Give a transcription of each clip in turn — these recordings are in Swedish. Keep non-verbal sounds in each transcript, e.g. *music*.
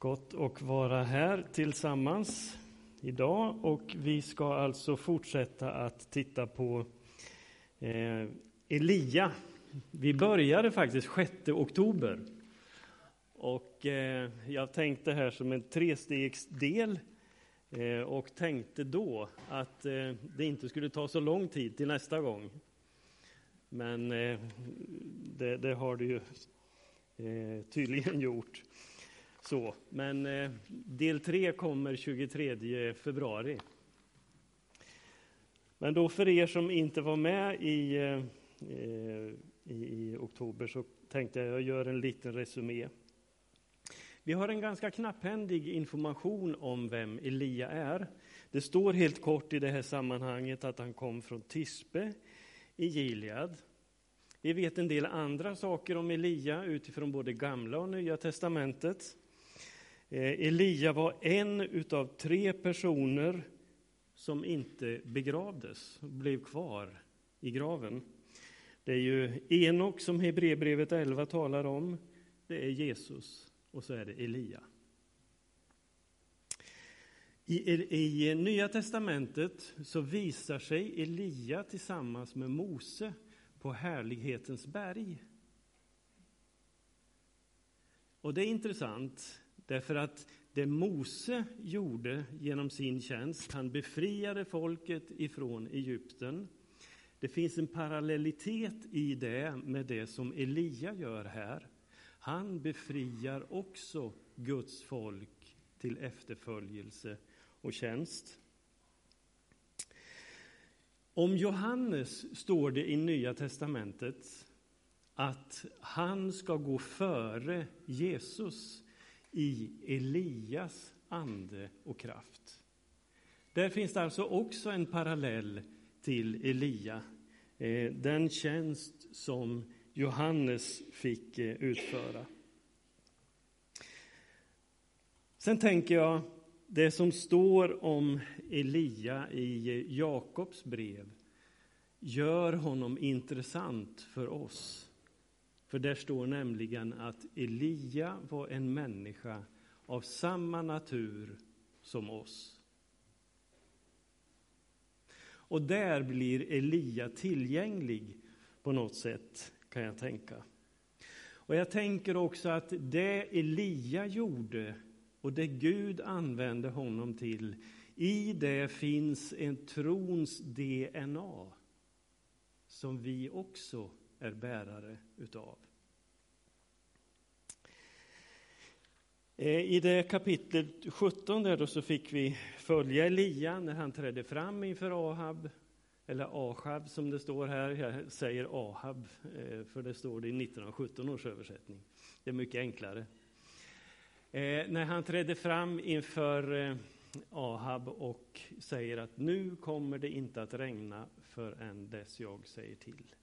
Gott att vara här tillsammans idag och vi ska alltså fortsätta att titta på eh, Elia. Vi började faktiskt 6 oktober och eh, jag tänkte här som en trestegsdel eh, och tänkte då att eh, det inte skulle ta så lång tid till nästa gång. Men eh, det, det, har det ju eh, tydligen gjort. Så, men eh, del tre kommer 23 februari. Men då för er som inte var med i, eh, i, i oktober så tänkte jag jag gör en liten resumé. Vi har en ganska knapphändig information om vem Elia är. Det står helt kort i det här sammanhanget att han kom från Tispe i Gilead. Vi vet en del andra saker om Elia utifrån både gamla och nya testamentet. Eh, Elia var en utav tre personer som inte begravdes, blev kvar i graven. Det är ju Enok som Hebreerbrevet 11 talar om, det är Jesus och så är det Elia. I, I, Nya testamentet så visar sig Elia tillsammans med Mose på härlighetens berg. Och det är intressant Därför att det Mose gjorde genom sin tjänst, han befriade folket ifrån Egypten. Det finns en parallellitet i det med det som Elia gör här. Han befriar också Guds folk till efterföljelse och tjänst. Om Johannes står det i Nya testamentet att han ska gå före Jesus i Elias ande och kraft. Där finns det alltså också en parallell till Elia, eh, den tjänst som Johannes fick eh, utföra. Sen tänker jag, det som står om Elia i eh, Jakobs brev gör honom intressant för oss. För där står nämligen att Elia var en människa av samma natur som oss. Och där blir Elia tillgänglig på något sätt, kan jag tänka. Och jag tänker också att det Elia gjorde och det Gud använde honom till, i det finns en trons DNA som vi också är bärare utav. Eh, I det kapitlet 17 där då så fick vi följa Elia när han trädde fram inför Ahab, eller Ahab som det står här. Jag säger Ahab, eh, för det står det i 1917 års översättning. Det är mycket enklare. Eh, när han trädde fram inför Ahab och säger att nu kommer det inte att regna förrän dess jag säger till.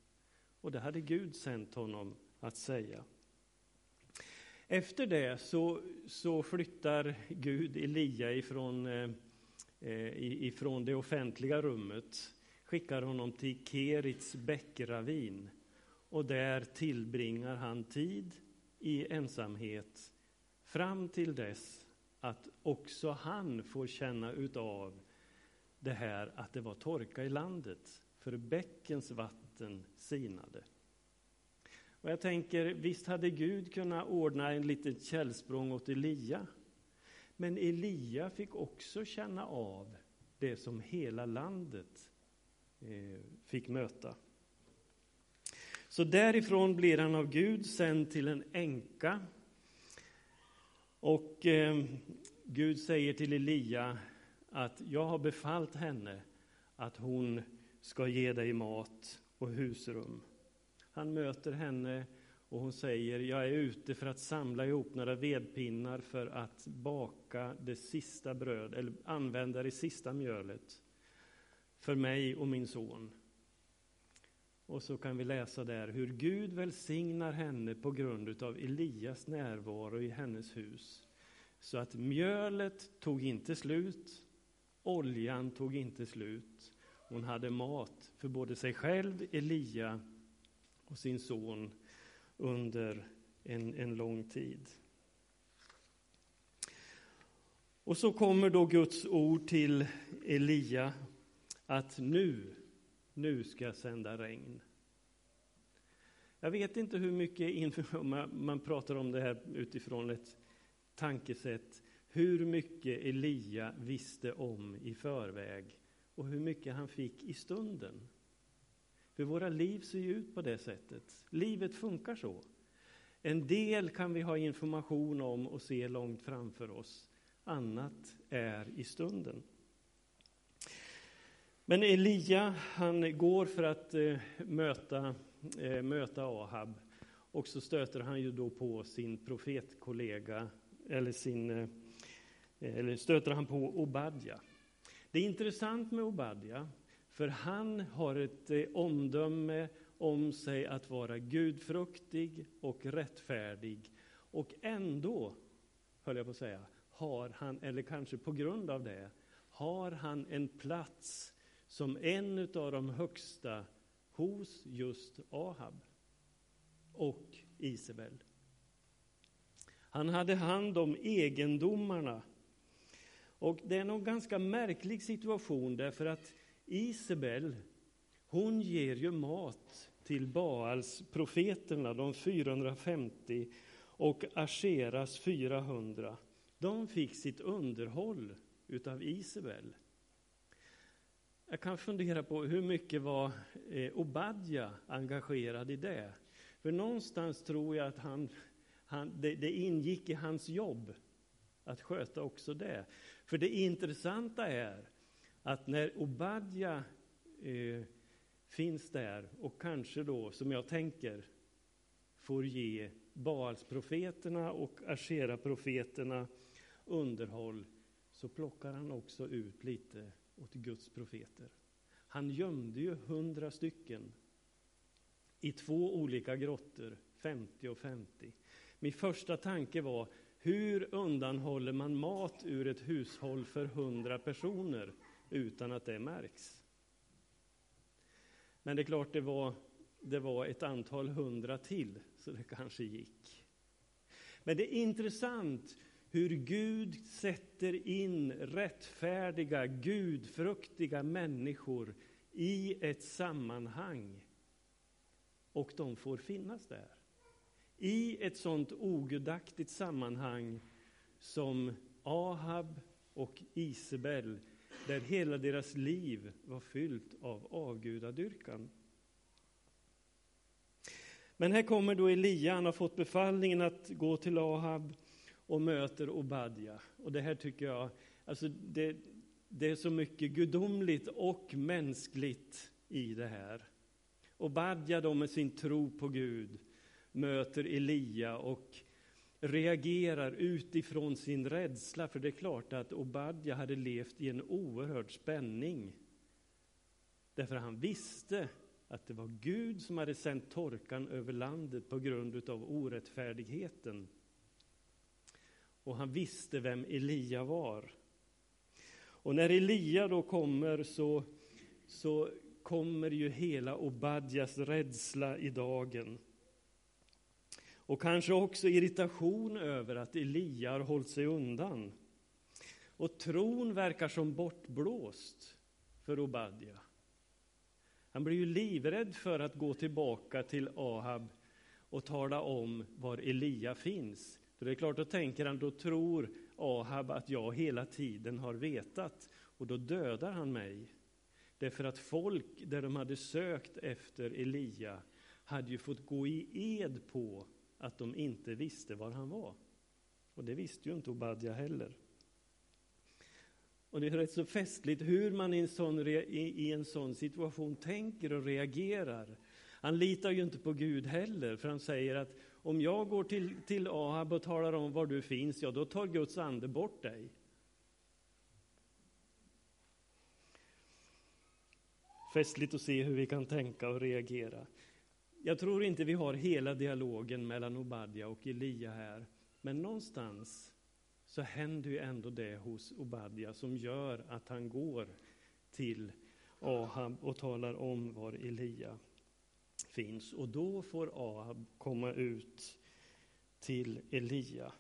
Och det hade Gud sänt honom att säga. Efter det så, så flyttar Gud Elia ifrån, eh, eh ifrån det offentliga rummet, skickar honom till Kerits bäckravin och där tillbringar han tid i ensamhet fram till dess att också han får känna utav det här att det var torka i landet, för bäckens vatten sinade. Och jag tänker, visst hade Gud kunnat ordna en litet källsprång åt Elia. Men Elia fick också känna av det som hela landet eh, fick möta. Så därifrån blir han av Gud sänd till en änka. Och eh, Gud säger till Elia att jag har befallt henne att hon ska ge dig mat och husrum. Han möter henne och hon säger, jag är ute för att samla ihop några vedpinnar för att baka det sista bröd, eller använda det sista mjölet för mig och min son. Och så kan vi läsa där hur Gud välsignar henne på grund av Elias närvaro i hennes hus. Så att mjölet tog inte slut, oljan tog inte slut. Hon hade mat för både sig själv, Elia och sin son under en, en lång tid. Och så kommer då Guds ord till Elia att nu, nu ska jag sända regn. Jag vet inte hur mycket man pratar om det här utifrån ett tankesätt, hur mycket Elia visste om i förväg och hur mycket han fick i stunden. För våra liv ser ju ut på det sättet. Livet funkar så. En del kan vi ha information om och se långt framför oss. Annat är i stunden. Men Elia, han går för att eh, möta, eh, möta Ahab. Och så stöter han ju då på sin profetkollega, eller sin, eh, eller stöter han på Obadja. Det är intressant med Obadja, för han har ett eh, omdöme om sig att vara gudfruktig och rättfärdig. Och ändå, höll jag på att säga, har han, eller kanske på grund av det, har han en plats som en av de högsta hos just Ahab och Isabel. Han hade hand om egendomarna. Och det är en ganska märklig situation därför att Isabel, hon ger ju mat till Baals profeterna, de 450, och Asheras 400. De fick sitt underhåll utav Isabel. Jag kan fundera på hur mycket var eh, Obadja engagerad i det? För någonstans tror jag att han, han, det, det ingick i hans jobb att sköta också det. För det intressanta är att när Obadja eh, finns där och kanske då, som jag tänker, får ge Baalsprofeterna och Ashera-profeterna underhåll, så plockar han också ut lite åt Guds profeter. Han gömde ju hundra stycken i två olika grottor, 50 och 50. Min första tanke var, hur undanhåller man mat ur ett hushåll för hundra personer utan att det märks? Men det är klart, det var, det var ett antal hundra till, så det kanske gick. Men det är intressant hur Gud sätter in rättfärdiga, gudfruktiga människor i ett sammanhang. Och de får finnas där. I ett sånt ogudaktigt sammanhang som Ahab och Isabel, där hela deras liv var fyllt av avgudadyrkan. Men här kommer då Elia, han har fått befallningen att gå till Ahab och möter Obadja. Och det här tycker jag, alltså det, det är så mycket gudomligt och mänskligt i det här. Obadja då med sin tro på Gud möter Elia och reagerar utifrån sin rädsla, för det är klart att Obadja hade levt i en oerhörd spänning. Därför han visste att det var Gud som hade sänt torkan över landet på grund av orättfärdigheten och han visste vem Elia var. Och när Elia då kommer så, så kommer ju hela Obadjas rädsla i dagen. Och kanske också irritation över att Elia har hållit sig undan. Och tron verkar som bortblåst för Obadja. Han blir ju livrädd för att gå tillbaka till Ahab och tala om var Elia finns. För det är klart, då tänker han, då tror Ahab att jag hela tiden har vetat och då dödar han mig. Därför att folk där de hade sökt efter Elia hade ju fått gå i ed på att de inte visste var han var. Och det visste ju inte Obadja heller. Och det är rätt så festligt hur man i en sån, i en sån situation tänker och reagerar. Han litar ju inte på Gud heller, för han säger att om jag går till, till Ahab och talar om var du finns, ja då tar Guds ande bort dig. Festligt att se hur vi kan tänka och reagera. Jag tror inte vi har hela dialogen mellan Obadja och Elia här, men någonstans så händer ju ändå det hos Obadja som gör att han går till Ahab och talar om var Elia finns. Och då får Ahab komma ut till Elia.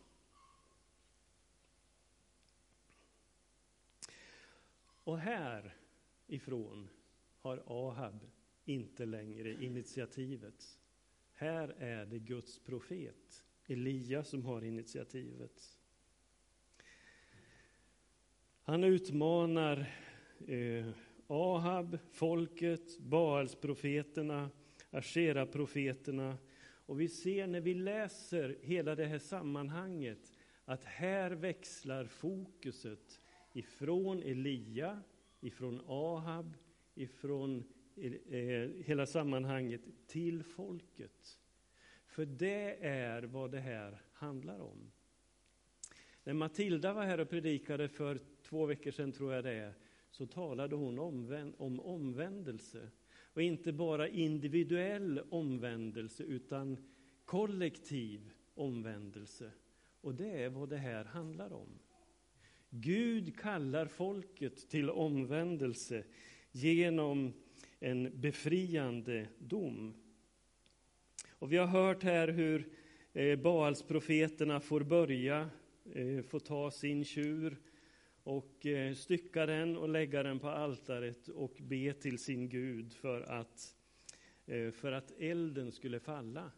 Och härifrån har Ahab inte längre initiativet. Här är det Guds profet, Elia, som har initiativet. Han utmanar eh, Ahab, folket, Baalsprofeterna, Ashera-profeterna. Och vi ser när vi läser hela det här sammanhanget att här växlar fokuset ifrån Elia, ifrån Ahab, ifrån hela sammanhanget till folket. För det är vad det här handlar om. När Matilda var här och predikade för två veckor sedan, tror jag det är, så talade hon om omvändelse. Och inte bara individuell omvändelse, utan kollektiv omvändelse. Och det är vad det här handlar om. Gud kallar folket till omvändelse genom en befriande dom. Och vi har hört här hur eh, Baalsprofeterna får börja, eh, få ta sin tjur och eh, stycka den och lägga den på altaret och be till sin Gud för att, för att elden skulle falla.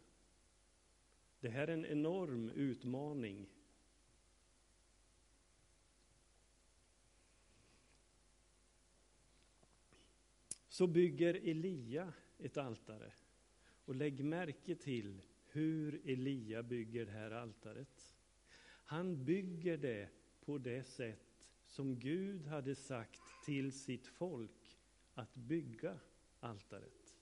Det här är en enorm utmaning. Så bygger Elia ett altare. Och lägg märke till hur Elia bygger det här altaret. Han bygger det på det sätt som Gud hade sagt till sitt folk att bygga altaret.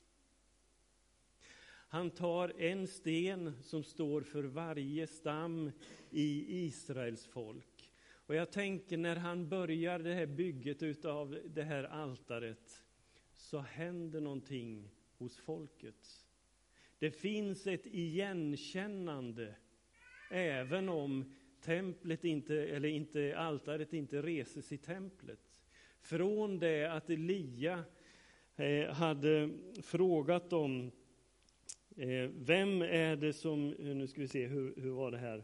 Han tar en sten som står för varje stam i Israels folk. Och jag tänker när han börjar det här bygget av det här altaret så händer någonting hos folket. Det finns ett igenkännande, även om templet inte, eller inte, altaret inte reses i templet. Från det att Elia eh, hade frågat dem, eh, vem är det som, eh, nu ska vi se, hur, hur var det här?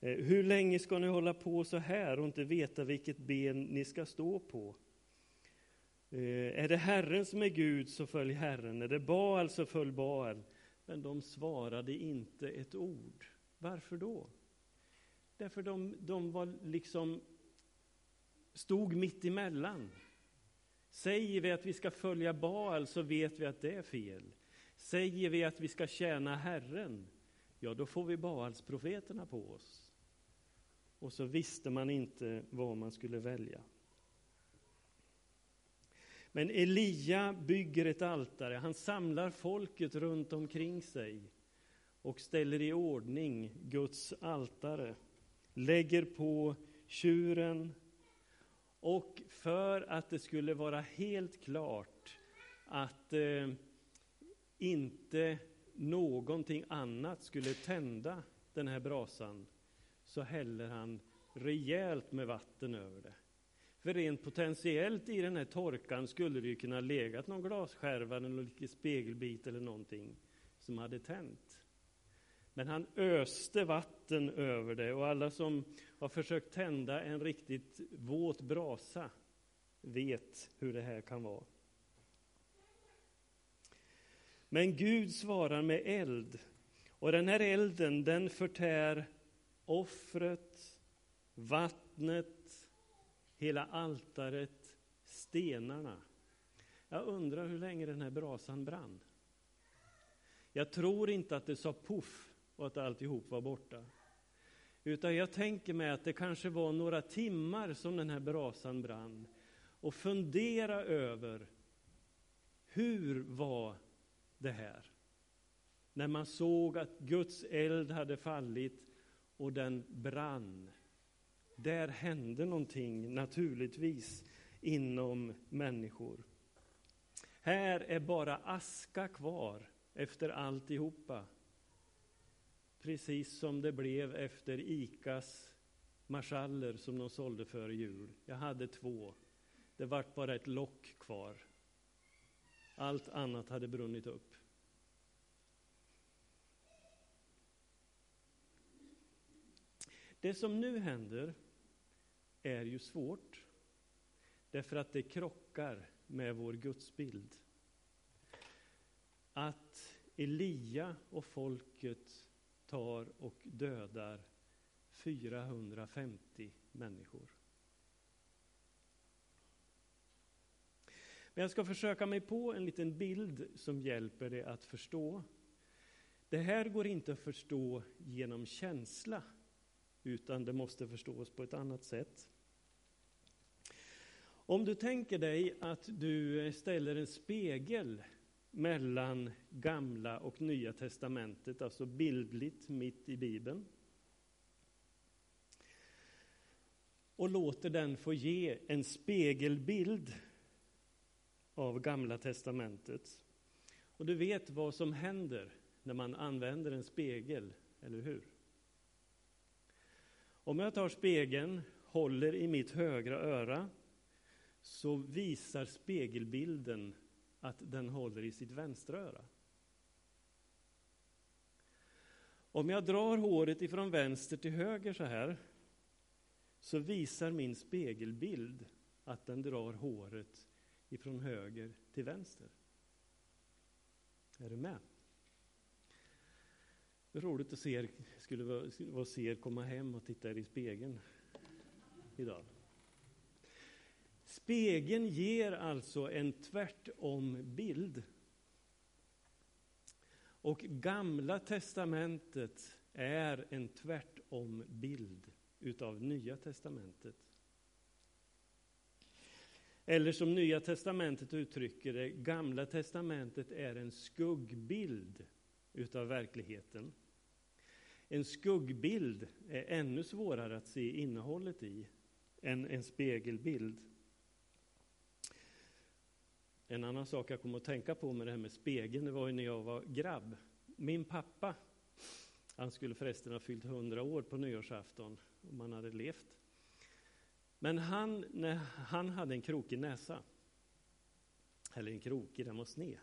Eh, hur länge ska ni hålla på så här och inte veta vilket ben ni ska stå på? Eh, är det Herren som är Gud, så följ Herren. Är det Baal, så följ Baal. Men de svarade inte ett ord. Varför då? Därför de, de var liksom stod mitt emellan. Säger vi att vi ska följa Baal så vet vi att det är fel. Säger vi att vi ska tjäna Herren, ja då får vi Baals-profeterna på oss. Och så visste man inte vad man skulle välja. Men Elia bygger ett altare, han samlar folket runt omkring sig och ställer i ordning Guds altare, lägger på tjuren. Och för att det skulle vara helt klart att eh, inte någonting annat skulle tända den här brasan så häller han rejält med vatten över det. För rent potentiellt i den här torkan skulle det ju kunna legat någon glasskärva eller någon spegelbit eller någonting som hade tänt. Men han öste vatten över det och alla som har försökt tända en riktigt våt brasa vet hur det här kan vara. Men Gud svarar med eld. Och den här elden den förtär offret, vattnet, hela altaret, stenarna. Jag undrar hur länge den här brasan brann. Jag tror inte att det sa poff och att alltihop var borta. Utan jag tänker mig att det kanske var några timmar som den här brasan brann. Och fundera över hur var det här? När man såg att Guds eld hade fallit och den brann. Där hände någonting naturligtvis inom människor. Här är bara aska kvar efter alltihopa. Precis som det blev efter ICAs marschaller som de sålde före jul. Jag hade två. Det vart bara ett lock kvar. Allt annat hade brunnit upp. Det som nu händer är ju svårt. därför att det krockar med vår gudsbild. Att Elia och folket tar och dödar 450 människor. Men jag ska försöka mig på en liten bild som hjälper dig att förstå. Det här går inte att förstå genom känsla, utan det måste förstås på ett annat sätt. Om du tänker dig att du ställer en spegel mellan Gamla och Nya testamentet, alltså bildligt mitt i Bibeln. Och låter den få ge en spegelbild av Gamla testamentet. Och du vet vad som händer när man använder en spegel, eller hur? Om jag tar spegeln, håller i mitt högra öra, så visar spegelbilden att den håller i sitt vänstra öra. Om jag drar håret ifrån vänster till höger så här, så visar min spegelbild att den drar håret ifrån höger till vänster. Är du med? Det är roligt att se er, skulle vara, vara se er komma hem och titta er i spegeln idag. Spegeln ger alltså en tvärtom-bild. Och Gamla testamentet är en tvärtom-bild utav Nya testamentet. Eller som Nya testamentet uttrycker det, Gamla testamentet är en skuggbild utav verkligheten. En skuggbild är ännu svårare att se innehållet i än en spegelbild. En annan sak jag kom att tänka på med det här med spegeln, det var ju när jag var grabb. Min pappa, han skulle förresten ha fyllt 100 år på nyårsafton om han hade levt. Men han, när han hade en krokig näsa, eller en krokig, den var sned.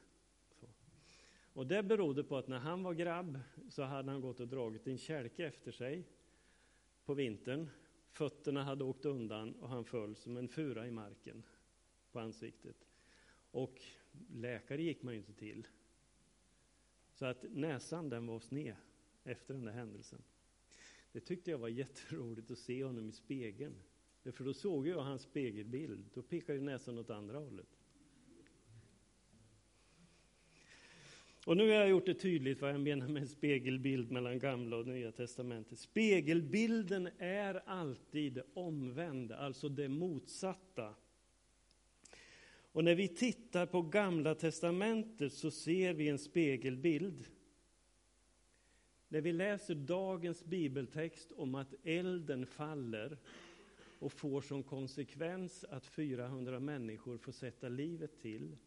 Och det berodde på att när han var grabb så hade han gått och dragit en kälke efter sig på vintern. Fötterna hade åkt undan och han föll som en fura i marken på ansiktet. Och läkare gick man ju inte till. Så att näsan den var sned efter den där händelsen. Det tyckte jag var *laughs* jätteroligt att se honom i spegeln. För då såg jag hans spegelbild. Då pekade näsan åt andra hållet. Och nu har jag gjort det tydligt vad jag menar med en spegelbild mellan Gamla och Nya testamentet. Spegelbilden är alltid omvänd, alltså det motsatta. Och när vi tittar på Gamla testamentet så ser vi en spegelbild. När vi läser dagens bibeltext om att elden faller och får som konsekvens att 400 människor får sätta livet till,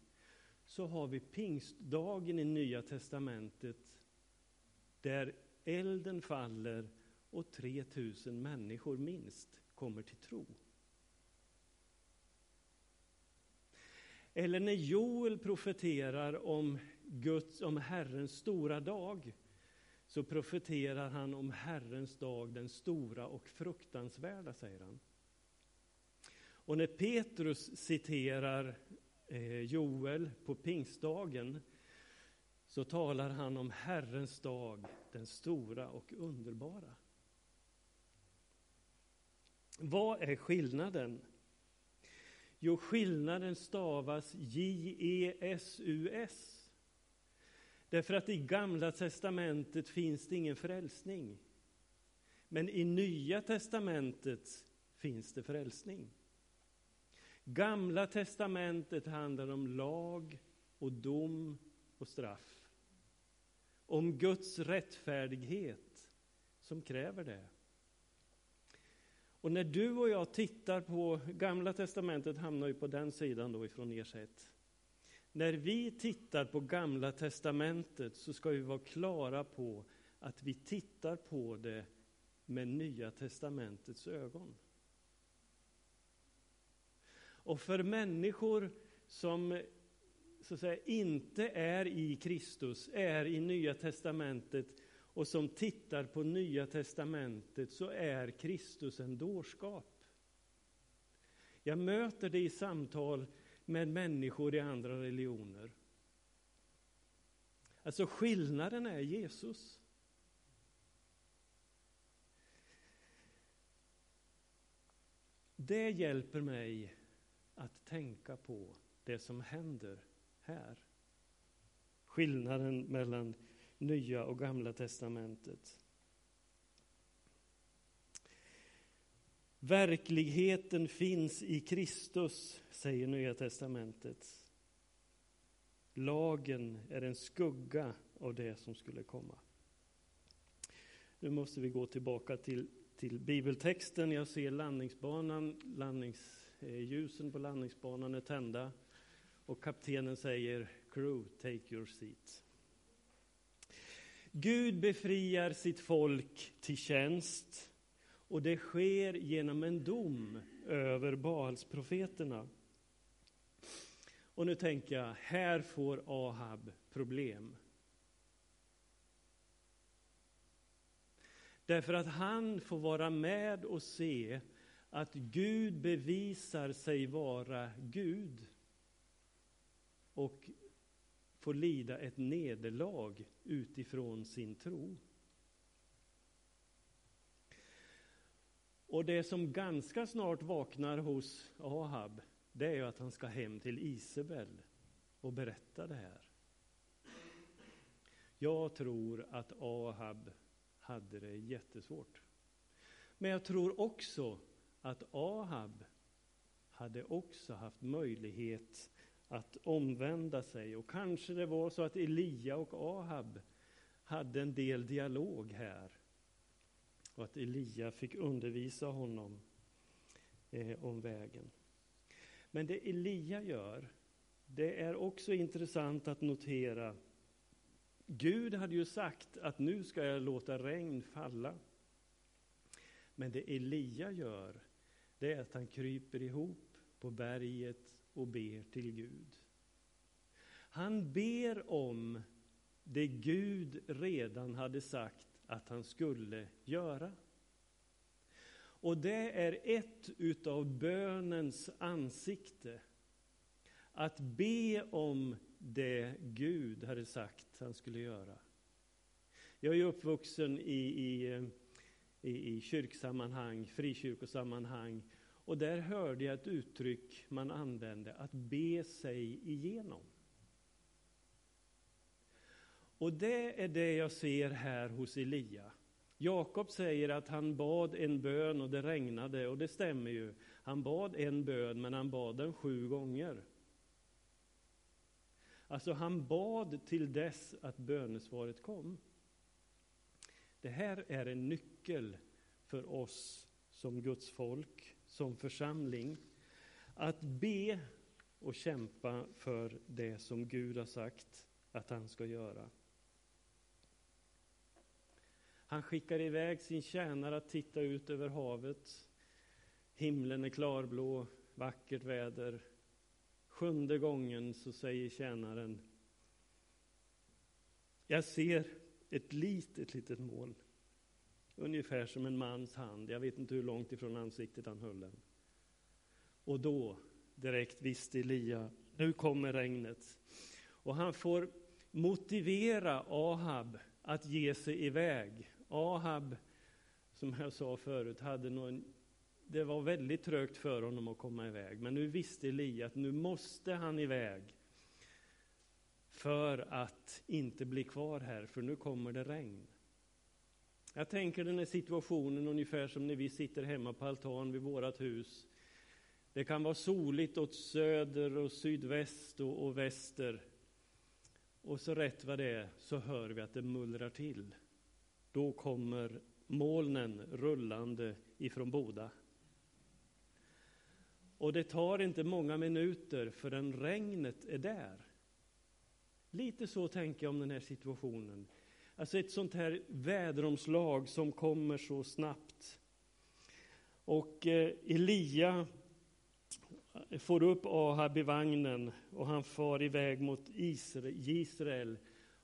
så har vi pingstdagen i Nya testamentet där elden faller och 3000 människor minst kommer till tro. Eller när Joel profeterar om, Guds, om Herrens stora dag så profeterar han om Herrens dag, den stora och fruktansvärda, säger han. Och när Petrus citerar Eh, Joel på pingstdagen så talar han om Herrens dag, den stora och underbara. Vad är skillnaden? Jo, skillnaden stavas J-E-S-U-S. Därför att i Gamla testamentet finns det ingen frälsning. Men i Nya testamentet finns det frälsning. Gamla testamentet handlar om lag och dom och straff. Om Guds rättfärdighet som kräver det. Och när du och jag tittar på Gamla testamentet hamnar ju på den sidan då ifrån er sätt. När vi tittar på Gamla testamentet så ska vi vara klara på att vi tittar på det med Nya testamentets ögon. Och för människor som så att säga, inte är i Kristus, är i Nya testamentet och som tittar på Nya testamentet så är Kristus en dårskap. Jag möter det i samtal med människor i andra religioner. Alltså skillnaden är Jesus. Det hjälper mig att tänka på det som händer här. Skillnaden mellan Nya och Gamla testamentet. Verkligheten finns i Kristus, säger Nya testamentet. Lagen är en skugga av det som skulle komma. Nu måste vi gå tillbaka till, till bibeltexten. Jag ser landningsbanan, Eh, ljusen på landningsbanan är tända. Och kaptenen säger Crew, take your seat. Gud befriar sitt folk till tjänst och det sker genom en dom över Baalsprofeterna. Och nu tänker jag, här får Ahab problem. Därför att han får vara med och se att Gud bevisar sig vara Gud och får lida ett nederlag utifrån sin tro. Och det som ganska snart vaknar hos Ahab, det är att han ska hem till Isabel och berätta det här. Jag tror att Ahab hade det jättesvårt. Men jag tror också att Ahab hade också haft möjlighet att omvända sig. Och kanske det var så att Elia och Ahab hade en del dialog här. Och att Elia fick undervisa honom eh, om vägen. Men det Elia gör, det är också intressant att notera. Gud hade ju sagt att nu ska jag låta regn falla. Men det Elia gör, det är att han kryper ihop på berget och ber till Gud. Han ber om det Gud redan hade sagt att han skulle göra. Och det är ett utav bönens ansikte. Att be om det Gud hade sagt han skulle göra. Jag är uppvuxen i, i, eh, i, i kyrksammanhang, frikyrkosammanhang och där hörde jag ett uttryck man använde, att be sig igenom. Och det är det jag ser här hos Elia. Jakob säger att han bad en bön och det regnade, och det stämmer ju. Han bad en bön, men han bad den sju gånger. Alltså, han bad till dess att bönesvaret kom. Det här är en nyckel för oss som Guds folk som församling att be och kämpa för det som Gud har sagt att han ska göra. Han skickar iväg sin tjänare att titta ut över havet. Himlen är klarblå, vackert väder. Sjunde gången så säger tjänaren Jag ser ett litet, litet moln. Ungefär som en mans hand. Jag vet inte hur långt ifrån ansiktet han höll den. Och då, direkt visste Elia, nu kommer regnet. Och han får motivera Ahab att ge sig iväg. Ahab, som jag sa förut, hade någon, det var väldigt trögt för honom att komma iväg. Men nu visste Elia att nu måste han iväg för att inte bli kvar här, för nu kommer det regn. Jag tänker den här situationen ungefär som när vi sitter hemma på altan vid vårt hus. Det kan vara soligt åt söder och sydväst och, och väster. Och så rätt vad det är så hör vi att det mullrar till. Då kommer molnen rullande ifrån Boda. Och det tar inte många minuter förrän regnet är där. Lite så tänker jag om den här situationen. Alltså ett sånt här väderomslag som kommer så snabbt. Och eh, Elia får upp Ahab i vagnen och han far iväg mot Israel.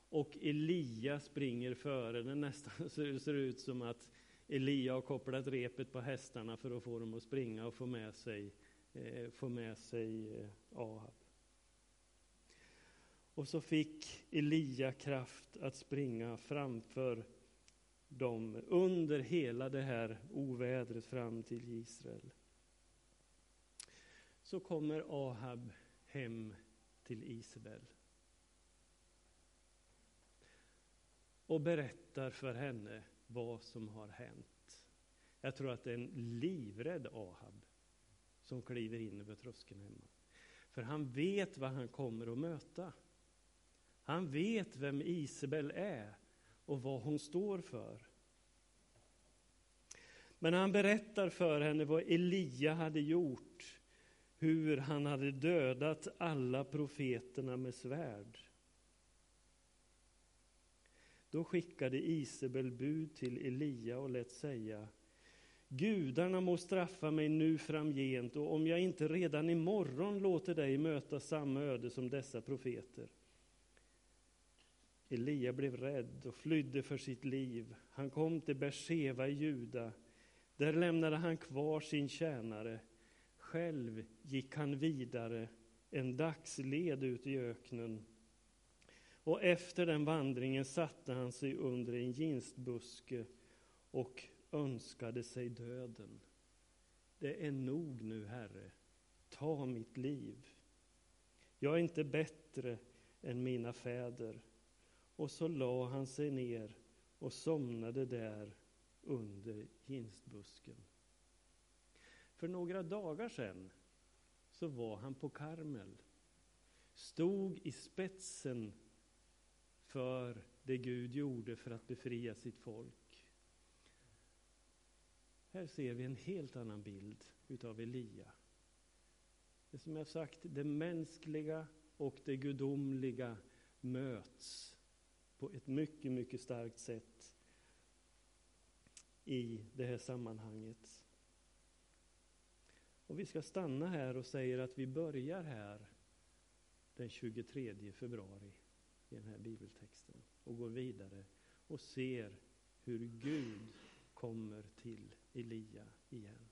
Och Elia springer före. Det nästan *laughs* ser ut som att Elia har kopplat repet på hästarna för att få dem att springa och få med sig eh, få med sig eh, Ahab. Och så fick Elia kraft att springa framför dem under hela det här ovädret fram till Israel. Så kommer Ahab hem till Isabel. Och berättar för henne vad som har hänt. Jag tror att det är en livrädd Ahab som kliver in över tröskeln hemma. För han vet vad han kommer att möta. Han vet vem Isabel är och vad hon står för. Men han berättar för henne vad Elia hade gjort, hur han hade dödat alla profeterna med svärd. Då skickade Isabel bud till Elia och lät säga Gudarna må straffa mig nu framgent och om jag inte redan imorgon låter dig möta samma öde som dessa profeter. Elia blev rädd och flydde för sitt liv. Han kom till Berseva i Juda. Där lämnade han kvar sin tjänare. Själv gick han vidare en dagsled ut i öknen. Och efter den vandringen satte han sig under en ginstbuske och önskade sig döden. Det är nog nu, Herre. Ta mitt liv. Jag är inte bättre än mina fäder. Och så la han sig ner och somnade där under ginstbusken. För några dagar sedan så var han på Karmel. Stod i spetsen för det Gud gjorde för att befria sitt folk. Här ser vi en helt annan bild utav Elia. Det som jag sagt, det mänskliga och det gudomliga möts på ett mycket, mycket starkt sätt i det här sammanhanget. Och vi ska stanna här och säga att vi börjar här den 23 februari i den här bibeltexten och går vidare och ser hur Gud kommer till Elia igen.